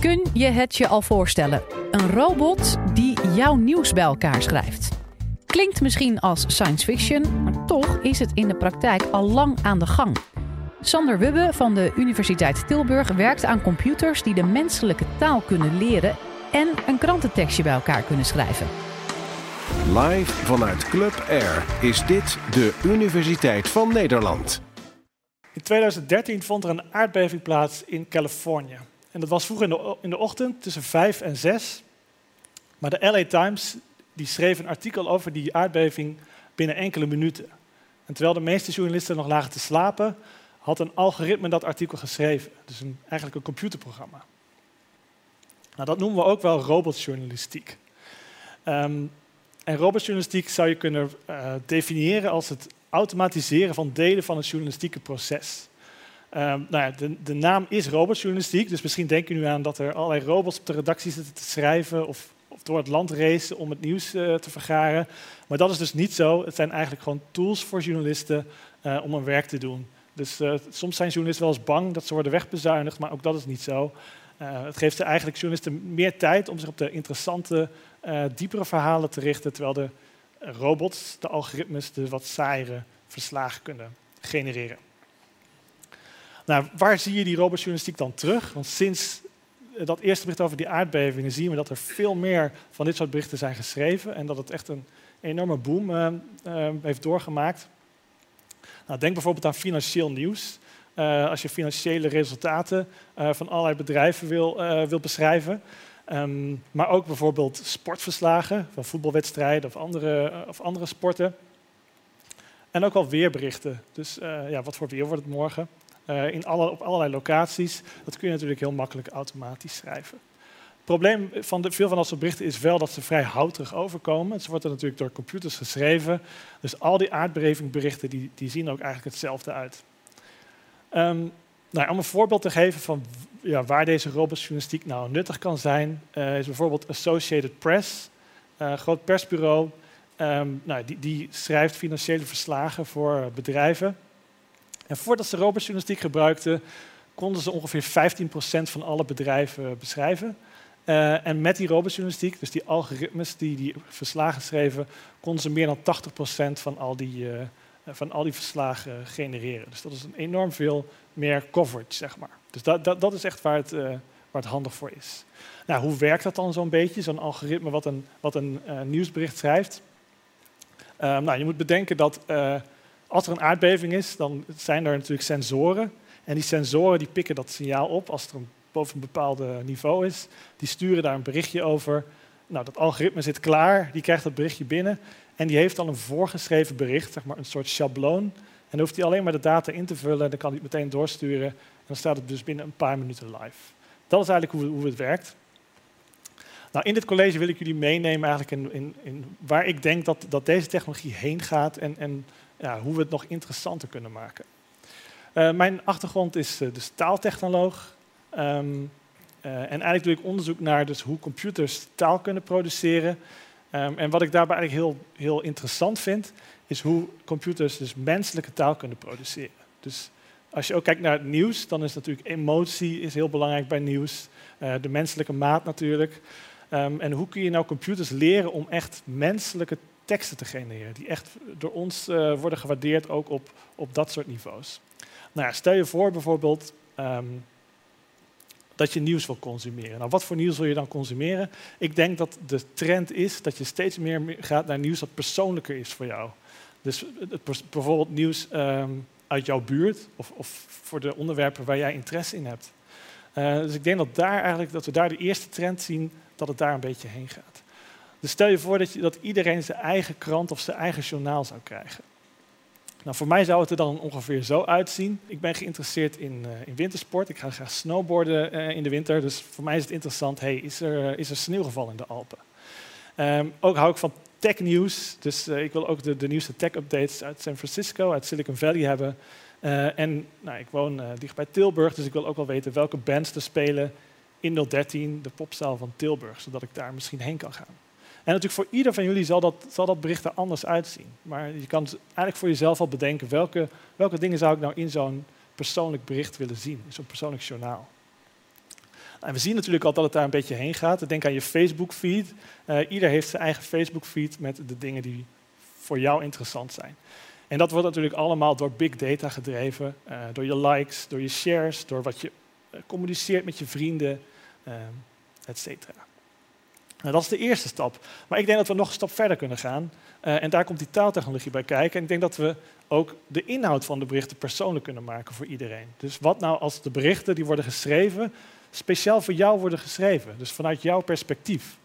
Kun je het je al voorstellen? Een robot die jouw nieuws bij elkaar schrijft. Klinkt misschien als science fiction, maar toch is het in de praktijk al lang aan de gang. Sander Wubbe van de Universiteit Tilburg werkt aan computers die de menselijke taal kunnen leren en een krantentekstje bij elkaar kunnen schrijven. Live vanuit Club Air is dit de Universiteit van Nederland. In 2013 vond er een aardbeving plaats in Californië. En dat was vroeg in de, in de ochtend tussen 5 en 6. Maar de LA Times die schreef een artikel over die aardbeving binnen enkele minuten. En terwijl de meeste journalisten nog lagen te slapen, had een algoritme dat artikel geschreven. Dus een, eigenlijk een computerprogramma. Nou, dat noemen we ook wel robotjournalistiek. Um, en robotjournalistiek zou je kunnen uh, definiëren als het automatiseren van delen van het journalistieke proces. Um, nou ja, de, de, naam is robotjournalistiek, dus misschien denken u aan dat er allerlei robots op de redactie zitten te schrijven of, of door het land racen om het nieuws uh, te vergaren. Maar dat is dus niet zo. Het zijn eigenlijk gewoon tools voor journalisten uh, om hun werk te doen. Dus uh, soms zijn journalisten wel eens bang dat ze worden wegbezuinigd, maar ook dat is niet zo. het geeft ze eigenlijk journalisten meer tijd om zich op de interessante, diepere verhalen te richten, terwijl de robots, de algoritmes, de wat saaiere verslagen kunnen genereren. Nou, waar zie je die robotjournalistiek dan terug? Want sinds dat eerste bericht over die aardbevingen zien we dat er veel meer van dit soort berichten zijn geschreven en dat het echt een enorme boom uh, uh, heeft doorgemaakt. Nou, denk bijvoorbeeld aan financieel nieuws. Als je financiële resultaten van allerlei bedrijven wil, wil beschrijven. Um, maar ook bijvoorbeeld sportverslagen van voetbalwedstrijden of andere, of andere sporten. En ook al weerberichten. Dus ja, wat voor weer wordt het morgen? Uh, in alle, op allerlei locaties. Dat kun je natuurlijk heel makkelijk automatisch schrijven. Het probleem van de, veel van dat berichten is wel dat ze vrij houterig overkomen. Ze worden natuurlijk door computers geschreven. Dus al die aardbevingberichten die, die zien ook eigenlijk hetzelfde uit. Um, nou, om een voorbeeld te geven van ja, waar deze robotjournalistiek nou nuttig kan zijn, uh, is bijvoorbeeld Associated Press, een uh, groot persbureau. Um, nou, die, die, schrijft financiële verslagen voor bedrijven. En voordat ze robotjournalistiek gebruikten, konden ze ongeveer 15% van alle bedrijven beschrijven. Uh, en met die robotjournalistiek, dus die algoritmes die die verslagen schreven, konden ze meer dan 80% van al die, uh, van al die verslagen genereren. Dus dat is een enorm veel meer coverage, zeg maar. Dus dat, dat, dat is echt waar het, waar het handig voor is. Nou, hoe werkt dat dan zo'n beetje, zo'n algoritme wat een, wat een nieuwsbericht schrijft? nou, je moet bedenken dat als er een aardbeving is, dan zijn er natuurlijk sensoren. En die sensoren die pikken dat signaal op als het een, boven een bepaald niveau is. Die sturen daar een berichtje over. Nou, dat algoritme zit klaar, die krijgt dat berichtje binnen. En die heeft dan een voorgeschreven bericht, zeg maar een soort schabloon. En dan hoeft hij alleen maar de data in te vullen en dan kan hij het meteen doorsturen. En dan staat het dus binnen een paar minuten live. Dat is eigenlijk hoe, hoe het werkt. Nou, in dit college wil ik jullie meenemen eigenlijk in, in, in waar ik denk dat, dat deze technologie heen gaat en, en ja, hoe we het nog interessanter kunnen maken. Uh, mijn achtergrond is uh, dus taaltechnoloog. Um, uh, en eigenlijk doe ik onderzoek naar dus hoe computers taal kunnen produceren. Um, en wat ik daarbij eigenlijk heel, heel interessant vind, is hoe computers dus menselijke taal kunnen produceren. Dus als je ook kijkt naar het nieuws, dan is natuurlijk emotie is heel belangrijk bij nieuws. de menselijke maat natuurlijk. Um, en hoe kun je nou computers leren om echt menselijke teksten te genereren, die echt door ons uh, worden gewaardeerd ook op, op dat soort niveaus. Nou ja, stel je voor bijvoorbeeld um, dat je nieuws wil consumeren. Nou, wat voor nieuws wil je dan consumeren? Ik denk dat de trend is dat je steeds meer gaat naar nieuws dat persoonlijker is voor jou. Dus bijvoorbeeld nieuws um, uit jouw buurt of, of, voor de onderwerpen waar jij interesse in hebt. Uh, dus ik denk dat, daar eigenlijk, dat we daar de eerste trend zien dat het daar een beetje heen gaat. Dus stel je voor dat, je, dat iedereen zijn eigen krant of zijn eigen journaal zou krijgen. Nou, voor mij zou het er dan ongeveer zo uitzien. Ik ben geïnteresseerd in, uh, in wintersport. Ik ga graag snowboarden uh, in de winter. Dus voor mij is het interessant, hey, is, er, is er sneeuwgeval in de Alpen? Um, ook hou ik van technieuws. Dus uh, ik wil ook de, de nieuwste tech-updates uit San Francisco, uit Silicon Valley hebben. en nou, ik woon dicht bij Tilburg, dus ik wil ook wel weten welke bands er spelen in 013, de popzaal van Tilburg, zodat ik daar misschien heen kan gaan. En natuurlijk voor ieder van jullie zal dat, zal dat bericht er anders uitzien. Maar je kan eigenlijk voor jezelf al bedenken welke, welke dingen zou ik nou in zo'n persoonlijk bericht willen zien, in zo'n persoonlijk journaal. En we zien natuurlijk al dat het daar een beetje heen gaat. Denk aan je Facebook-feed. Uh, ieder heeft zijn eigen Facebook-feed met de dingen die voor jou interessant zijn. En dat wordt natuurlijk allemaal door big data gedreven, uh, door je likes, door je shares, door wat je uh, communiceert met je vrienden, uh, et cetera. Nou, dat is de eerste stap. Maar ik denk dat we nog een stap verder kunnen gaan. en daar komt die taaltechnologie bij kijken. En ik denk dat we ook de inhoud van de berichten persoonlijk kunnen maken voor iedereen. Dus wat nou als de berichten die worden geschreven, speciaal voor jou worden geschreven? Dus vanuit jouw perspectief.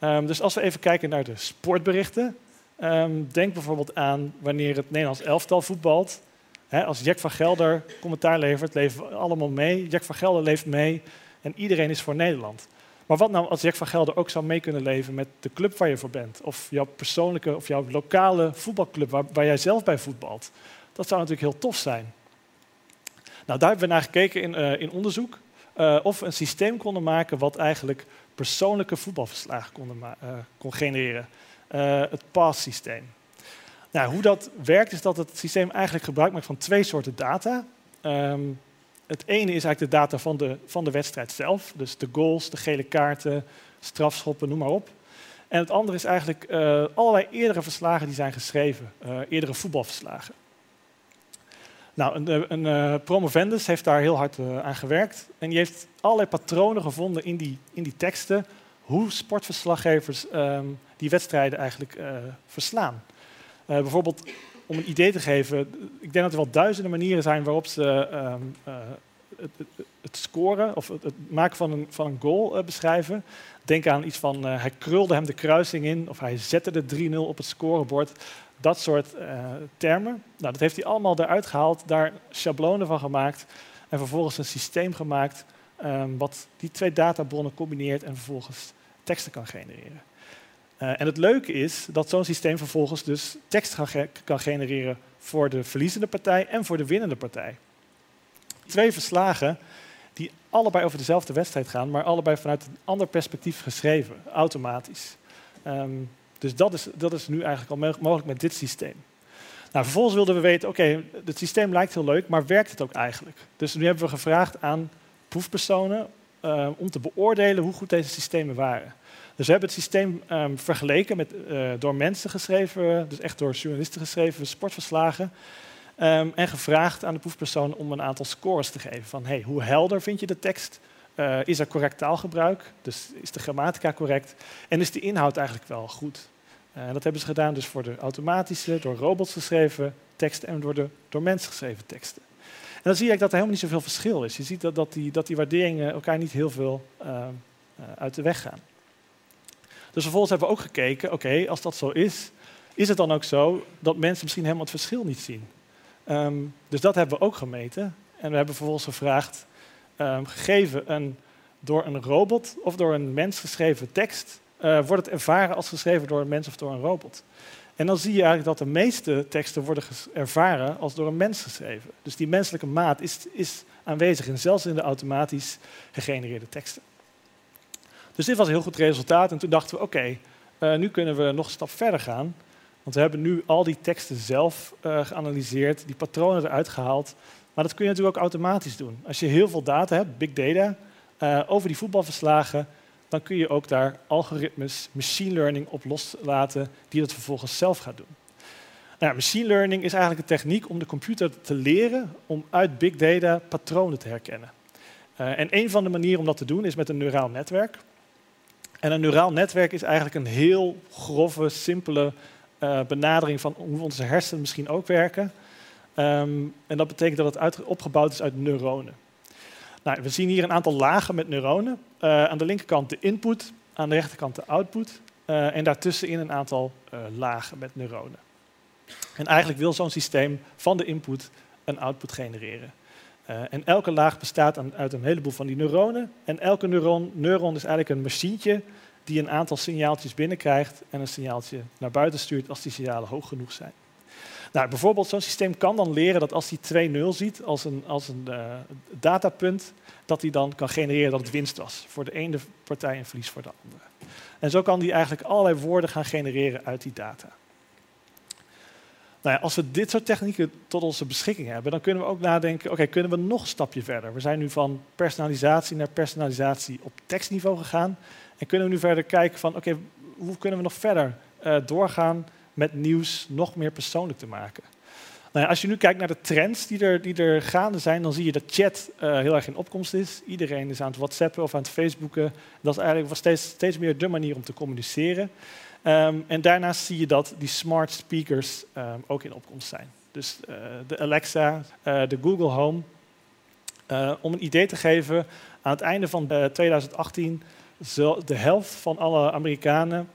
Um, dus als we even kijken naar de sportberichten, Um, denk bijvoorbeeld aan wanneer het Nederlands elftal voetbalt. als Jack van Gelder commentaar levert, leven we allemaal mee. Jack van Gelder leeft mee en iedereen is voor Nederland. Maar wat nou als Jack van Gelder ook zou mee kunnen leven met de club waar je voor bent? Of jouw persoonlijke of jouw lokale voetbalclub waar, waar jij zelf bij voetbalt? Dat zou natuurlijk heel tof zijn. Nou, daar hebben we naar gekeken in, uh, in onderzoek. Uh, of we een systeem konden maken wat eigenlijk persoonlijke voetbalverslagen kon, uh, kon genereren. Het pass-systeem. Nou, hoe dat werkt is dat het systeem eigenlijk gebruik maakt van twee soorten data. Um, het ene is eigenlijk de data van de, van de wedstrijd zelf, dus de goals, de gele kaarten, strafschoppen, noem maar op. En het andere is eigenlijk uh, allerlei eerdere verslagen die zijn geschreven, uh, eerdere voetbalverslagen. Nou, een, een uh, promovendus heeft daar heel hard aan gewerkt en die heeft allerlei patronen gevonden in die, in die teksten hoe sportverslaggevers um, die wedstrijden eigenlijk verslaan. Bijvoorbeeld, om een idee te geven, ik denk dat er wel duizenden manieren zijn waarop ze um, uh, het, het, scoren of het, maken van een, van een goal beschrijven. Denk aan iets van hij krulde hem de kruising in of hij zette de 3-0 op het scorebord. Dat soort termen. Nou, dat heeft hij allemaal eruit gehaald, daar schablonen van gemaakt en vervolgens een systeem gemaakt um, wat die twee databronnen combineert en vervolgens teksten kan genereren. Uh, en het leuke is dat zo'n systeem vervolgens dus tekst kan genereren voor de verliezende partij en voor de winnende partij. Twee verslagen die allebei over dezelfde wedstrijd gaan, maar allebei vanuit een ander perspectief geschreven, automatisch. Um, dus dat is, dat is nu eigenlijk al mogelijk met dit systeem. Nou, vervolgens wilden we weten, oké, het systeem lijkt heel leuk, maar werkt het ook eigenlijk? Dus nu hebben we gevraagd aan proefpersonen uh, om te beoordelen hoe goed deze systemen waren. Dus we hebben het systeem um, vergeleken met uh, door mensen geschreven, dus echt door journalisten geschreven sportverslagen. Um, en gevraagd aan de proefpersoon om een aantal scores te geven. Van hey, hoe helder vind je de tekst? Uh, is er correct taalgebruik? Dus is de grammatica correct? En is de inhoud eigenlijk wel goed? Uh, dat hebben ze gedaan dus voor de automatische, door robots geschreven teksten en door de door mensen geschreven teksten. En dan zie je dat er helemaal niet zoveel verschil is. Je ziet dat, dat, die, dat die waarderingen elkaar niet heel veel uh, uit de weg gaan. Dus vervolgens hebben we ook gekeken, oké, als dat zo is, is het dan ook zo dat mensen misschien helemaal het verschil niet zien? Um, dus dat hebben we ook gemeten. En we hebben vervolgens gevraagd, um, gegeven een, door een robot of door een mens geschreven tekst, uh, wordt het ervaren als geschreven door een mens of door een robot? En dan zie je eigenlijk dat de meeste teksten worden ervaren als door een mens geschreven. Dus die menselijke maat is, is aanwezig, en zelfs in de automatisch gegenereerde teksten. Dus dit was een heel goed resultaat. En toen dachten we, oké, uh, nu kunnen we nog een stap verder gaan. Want we hebben nu al die teksten zelf uh, geanalyseerd, die patronen eruit gehaald. Maar dat kun je natuurlijk ook automatisch doen. Als je heel veel data hebt, big data, uh, over die voetbalverslagen, dan kun je ook daar algoritmes, machine learning op loslaten, die dat vervolgens zelf gaat doen. Nou, machine learning is eigenlijk een techniek om de computer te leren om uit big data patronen te herkennen. En een van de manieren om dat te doen is met een neuraal netwerk. En een neuraal netwerk is eigenlijk een heel grove, simpele uh, benadering van hoe onze hersenen misschien ook werken. Um, en dat betekent dat het opgebouwd is uit neuronen. Nou, we zien hier een aantal lagen met neuronen. Uh, aan de linkerkant de input, aan de rechterkant de output. Uh, en daartussenin een aantal lagen met neuronen. En eigenlijk wil zo'n systeem van de input een output genereren. Uh, en elke laag bestaat uit een heleboel van die neuronen. En elke neuron, neuron is eigenlijk een machientje die een aantal signaaltjes binnenkrijgt en een signaaltje naar buiten stuurt als die signalen hoog genoeg zijn. Nou, bijvoorbeeld zo'n systeem kan dan leren dat als hij 2-0 ziet als een, als een uh, datapunt, dat hij dan kan genereren dat het winst was voor de ene partij en verlies voor de andere. En zo kan hij eigenlijk allerlei woorden gaan genereren uit die data. Nou ja, als we dit soort technieken tot onze beschikking hebben, dan kunnen we ook nadenken, oké, kunnen we nog een stapje verder? We zijn nu van personalisatie naar personalisatie op tekstniveau gegaan. En kunnen we nu verder kijken van, oké, hoe kunnen we nog verder uh, doorgaan met nieuws nog meer persoonlijk te maken? Nou ja, als je nu kijkt naar de trends die er, die er gaande zijn, dan zie je dat chat uh, heel erg in opkomst is. Iedereen is aan het whatsappen of aan het facebooken. Dat is eigenlijk steeds, steeds meer de manier om te communiceren. Um, en daarnaast zie je dat die smart speakers um, ook in opkomst zijn. Dus uh, de Alexa, uh, de Google Home. Uh, om een idee te geven, aan het einde van 2018 zal de helft van alle Amerikanen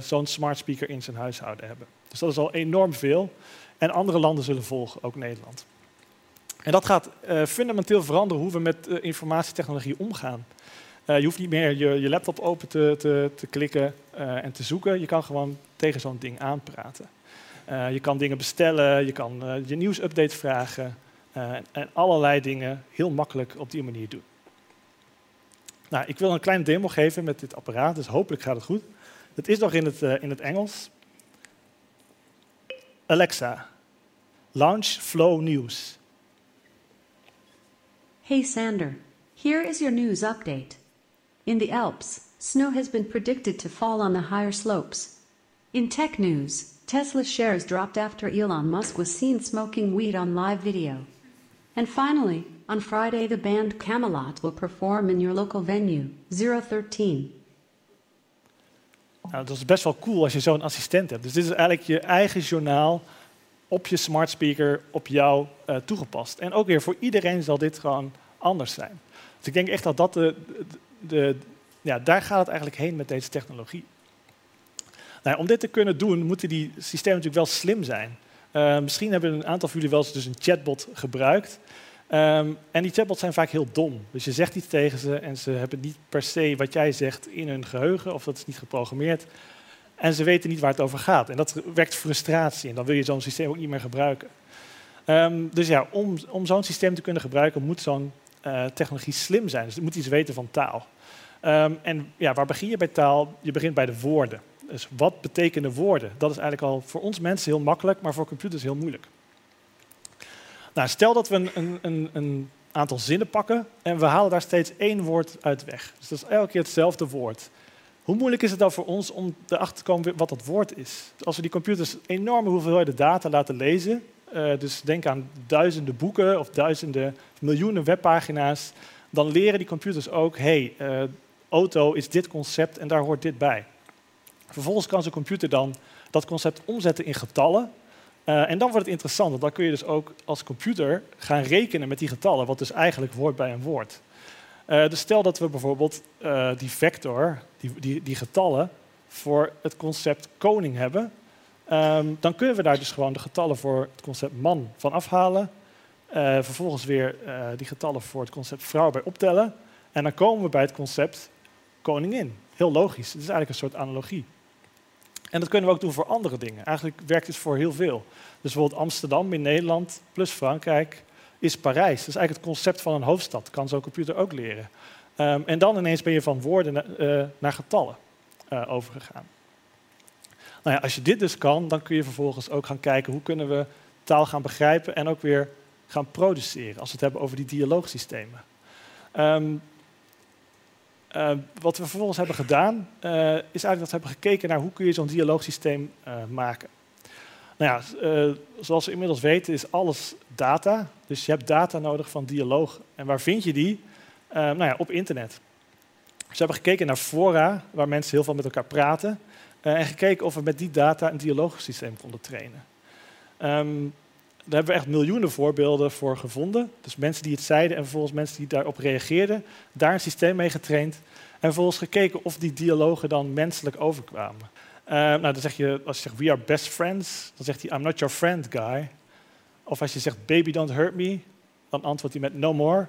zo'n smart speaker in zijn huishouden hebben. Dus dat is al enorm veel. En andere landen zullen volgen, ook Nederland. En dat gaat fundamenteel veranderen hoe we met informatietechnologie omgaan. Uh, je hoeft niet meer je, je laptop open te, te, te klikken uh, en te zoeken. Je kan gewoon tegen zo'n ding aanpraten. Uh, je kan dingen bestellen, je kan je nieuwsupdate vragen en allerlei dingen heel makkelijk op die manier doen. Nou, ik wil een kleine demo geven met dit apparaat, dus hopelijk gaat het goed. Het is nog in het, in het Engels. Alexa, launch Flow News. Hey Sander, here is your news update. In the Alps, snow has been predicted to fall on the higher slopes. In tech news, Tesla shares dropped after Elon Musk was seen smoking weed on live video. And finally, on Friday, the band Camelot will perform in your local venue, 013. Nou, dat is best wel cool als je zo'n assistent hebt. Dus dit is eigenlijk je eigen journaal op je smart speaker op jou uh, toegepast. En ook weer voor iedereen zal dit gewoon anders zijn. Dus ik denk echt dat dat de, de, ja, daar gaat het eigenlijk heen met deze technologie. Nou, om dit te kunnen doen, moeten die systemen natuurlijk wel slim zijn. Uh, misschien hebben een aantal van jullie wel eens dus een chatbot gebruikt. Um, en die chatbots zijn vaak heel dom. Dus je zegt iets tegen ze en ze hebben niet per se wat jij zegt in hun geheugen of dat is niet geprogrammeerd. En ze weten niet waar het over gaat. En dat wekt frustratie en dan wil je zo'n systeem ook niet meer gebruiken. Um, dus ja, om, om zo'n systeem te kunnen gebruiken moet zo'n uh, technologie slim zijn. Dus je moet iets weten van taal. Um, en ja, waar begin je bij taal? Je begint bij de woorden. Dus wat betekenen woorden? Dat is eigenlijk al voor ons mensen heel makkelijk, maar voor computers heel moeilijk. Nou, stel dat we een, een, een, een aantal zinnen pakken en we halen daar steeds één woord uit weg. Dus dat is elke keer hetzelfde woord. Hoe moeilijk is het dan voor ons om erachter te komen wat dat woord is? Als we die computers enorme hoeveelheden data laten lezen, uh, dus denk aan duizenden boeken of duizenden, miljoenen webpagina's, dan leren die computers ook, hé, hey, auto is dit concept en daar hoort dit bij. Vervolgens kan zo'n computer dan dat concept omzetten in getallen. Uh, en dan wordt het interessant, want dan kun je dus ook als computer gaan rekenen met die getallen, wat dus eigenlijk hoort bij een woord. Dus stel dat we bijvoorbeeld die vector, die, die, die, getallen, voor het concept koning hebben, um, dan kunnen we daar dus gewoon de getallen voor het concept man van afhalen. vervolgens weer die getallen voor het concept vrouw bij optellen. En dan komen we bij het concept koningin. Heel logisch. Het is eigenlijk een soort analogie. En dat kunnen we ook doen voor andere dingen. Eigenlijk werkt het voor heel veel. Dus bijvoorbeeld Amsterdam in Nederland plus Frankrijk is Parijs. Dat is eigenlijk het concept van een hoofdstad. Dat kan zo'n computer ook leren. Um, en dan ineens ben je van woorden uh, naar getallen overgegaan. Nou ja, als je dit dus kan, dan kun je vervolgens ook gaan kijken hoe kunnen we taal gaan begrijpen en ook weer gaan produceren. Als we het hebben over die dialoogsystemen. Um, uh, wat we vervolgens hebben gedaan, uh, is eigenlijk dat we hebben gekeken naar hoe kun je zo'n dialoogsysteem uh, maken. Nou ja, zoals we inmiddels weten is alles data. Dus je hebt data nodig van dialoog. En waar vind je die? nou ja, op internet. Dus we hebben gekeken naar fora, waar mensen heel veel met elkaar praten. En gekeken of we met die data een dialoogsysteem konden trainen. Um, daar hebben we echt miljoenen voorbeelden voor gevonden. Dus mensen die het zeiden en vervolgens mensen die daarop reageerden, daar een systeem mee getraind. En vervolgens gekeken of die dialogen dan menselijk overkwamen. Uh, nou, dan zeg je, als je zegt we are best friends, dan zegt hij I'm not your friend, guy. Of als je zegt baby don't hurt me, dan antwoordt hij met no more.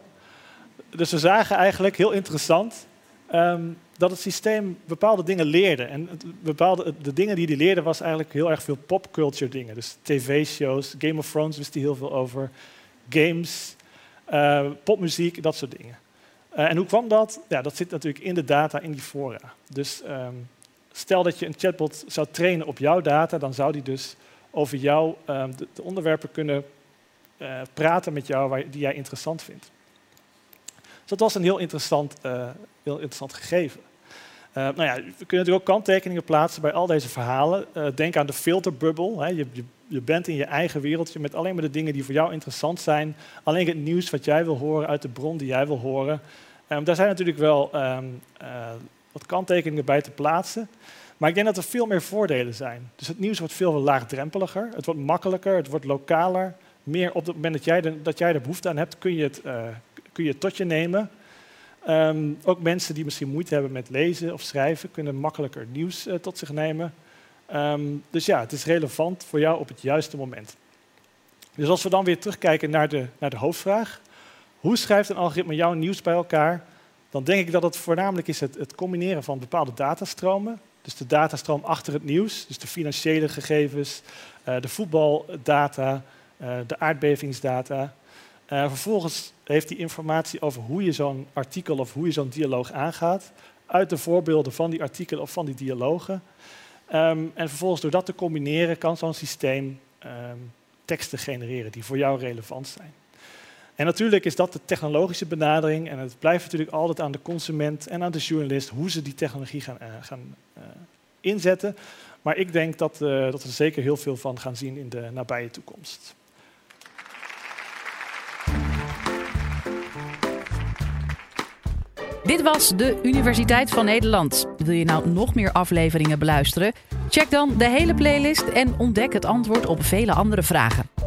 Dus we zagen eigenlijk, heel interessant, um, dat het systeem bepaalde dingen leerde. En bepaalde, de dingen die hij leerde was eigenlijk heel erg veel popculture dingen. Dus tv-shows, Game of Thrones wist hij heel veel over. Games, uh, popmuziek, dat soort dingen. Uh, en hoe kwam dat? Ja, dat zit natuurlijk in de data, in die fora. Dus um, stel dat je een chatbot zou trainen op jouw data, dan zou die dus over jou, ehm, de, de, onderwerpen kunnen uh, praten met jou waar, die jij interessant vindt. Dus dat was een heel interessant, heel interessant gegeven. Uh, nou ja, we kunnen natuurlijk ook kanttekeningen plaatsen bij al deze verhalen. denk aan de filterbubbel. Je, je, je, bent in je eigen wereldje met alleen maar de dingen die voor jou interessant zijn. Alleen het nieuws wat jij wil horen uit de bron die jij wil horen. Um, daar zijn natuurlijk wel um, wat kanttekeningen bij te plaatsen. Maar ik denk dat er veel meer voordelen zijn. Dus het nieuws wordt veel laagdrempeliger, het wordt makkelijker, het wordt lokaler. Meer op het moment dat jij, de, dat jij er behoefte aan hebt, kun je het, kun je het tot je nemen. Um, ook mensen die misschien moeite hebben met lezen of schrijven, kunnen makkelijker nieuws uh, tot zich nemen. Um, dus ja, het is relevant voor jou op het juiste moment. Dus als we dan weer terugkijken naar de, naar de hoofdvraag. Hoe schrijft een algoritme jouw nieuws bij elkaar? Dan denk ik dat het voornamelijk is het, het combineren van bepaalde datastromen. Dus de datastroom achter het nieuws, dus de financiële gegevens, uh, de voetbaldata, uh, de aardbevingsdata. Uh, vervolgens heeft die informatie over hoe je zo'n artikel of hoe je zo'n dialoog aangaat, uit de voorbeelden van die artikelen of van die dialogen. Um, en vervolgens door dat te combineren kan zo'n systeem um, teksten genereren die voor jou relevant zijn. En natuurlijk is dat de technologische benadering en het blijft natuurlijk altijd aan de consument en aan de journalist hoe ze die technologie gaan, uh, gaan uh, inzetten. Maar ik denk dat, dat we er zeker heel veel van gaan zien in de nabije toekomst. Dit was de Universiteit van Nederland. Wil je nou nog meer afleveringen beluisteren? Check dan de hele playlist en ontdek het antwoord op vele andere vragen.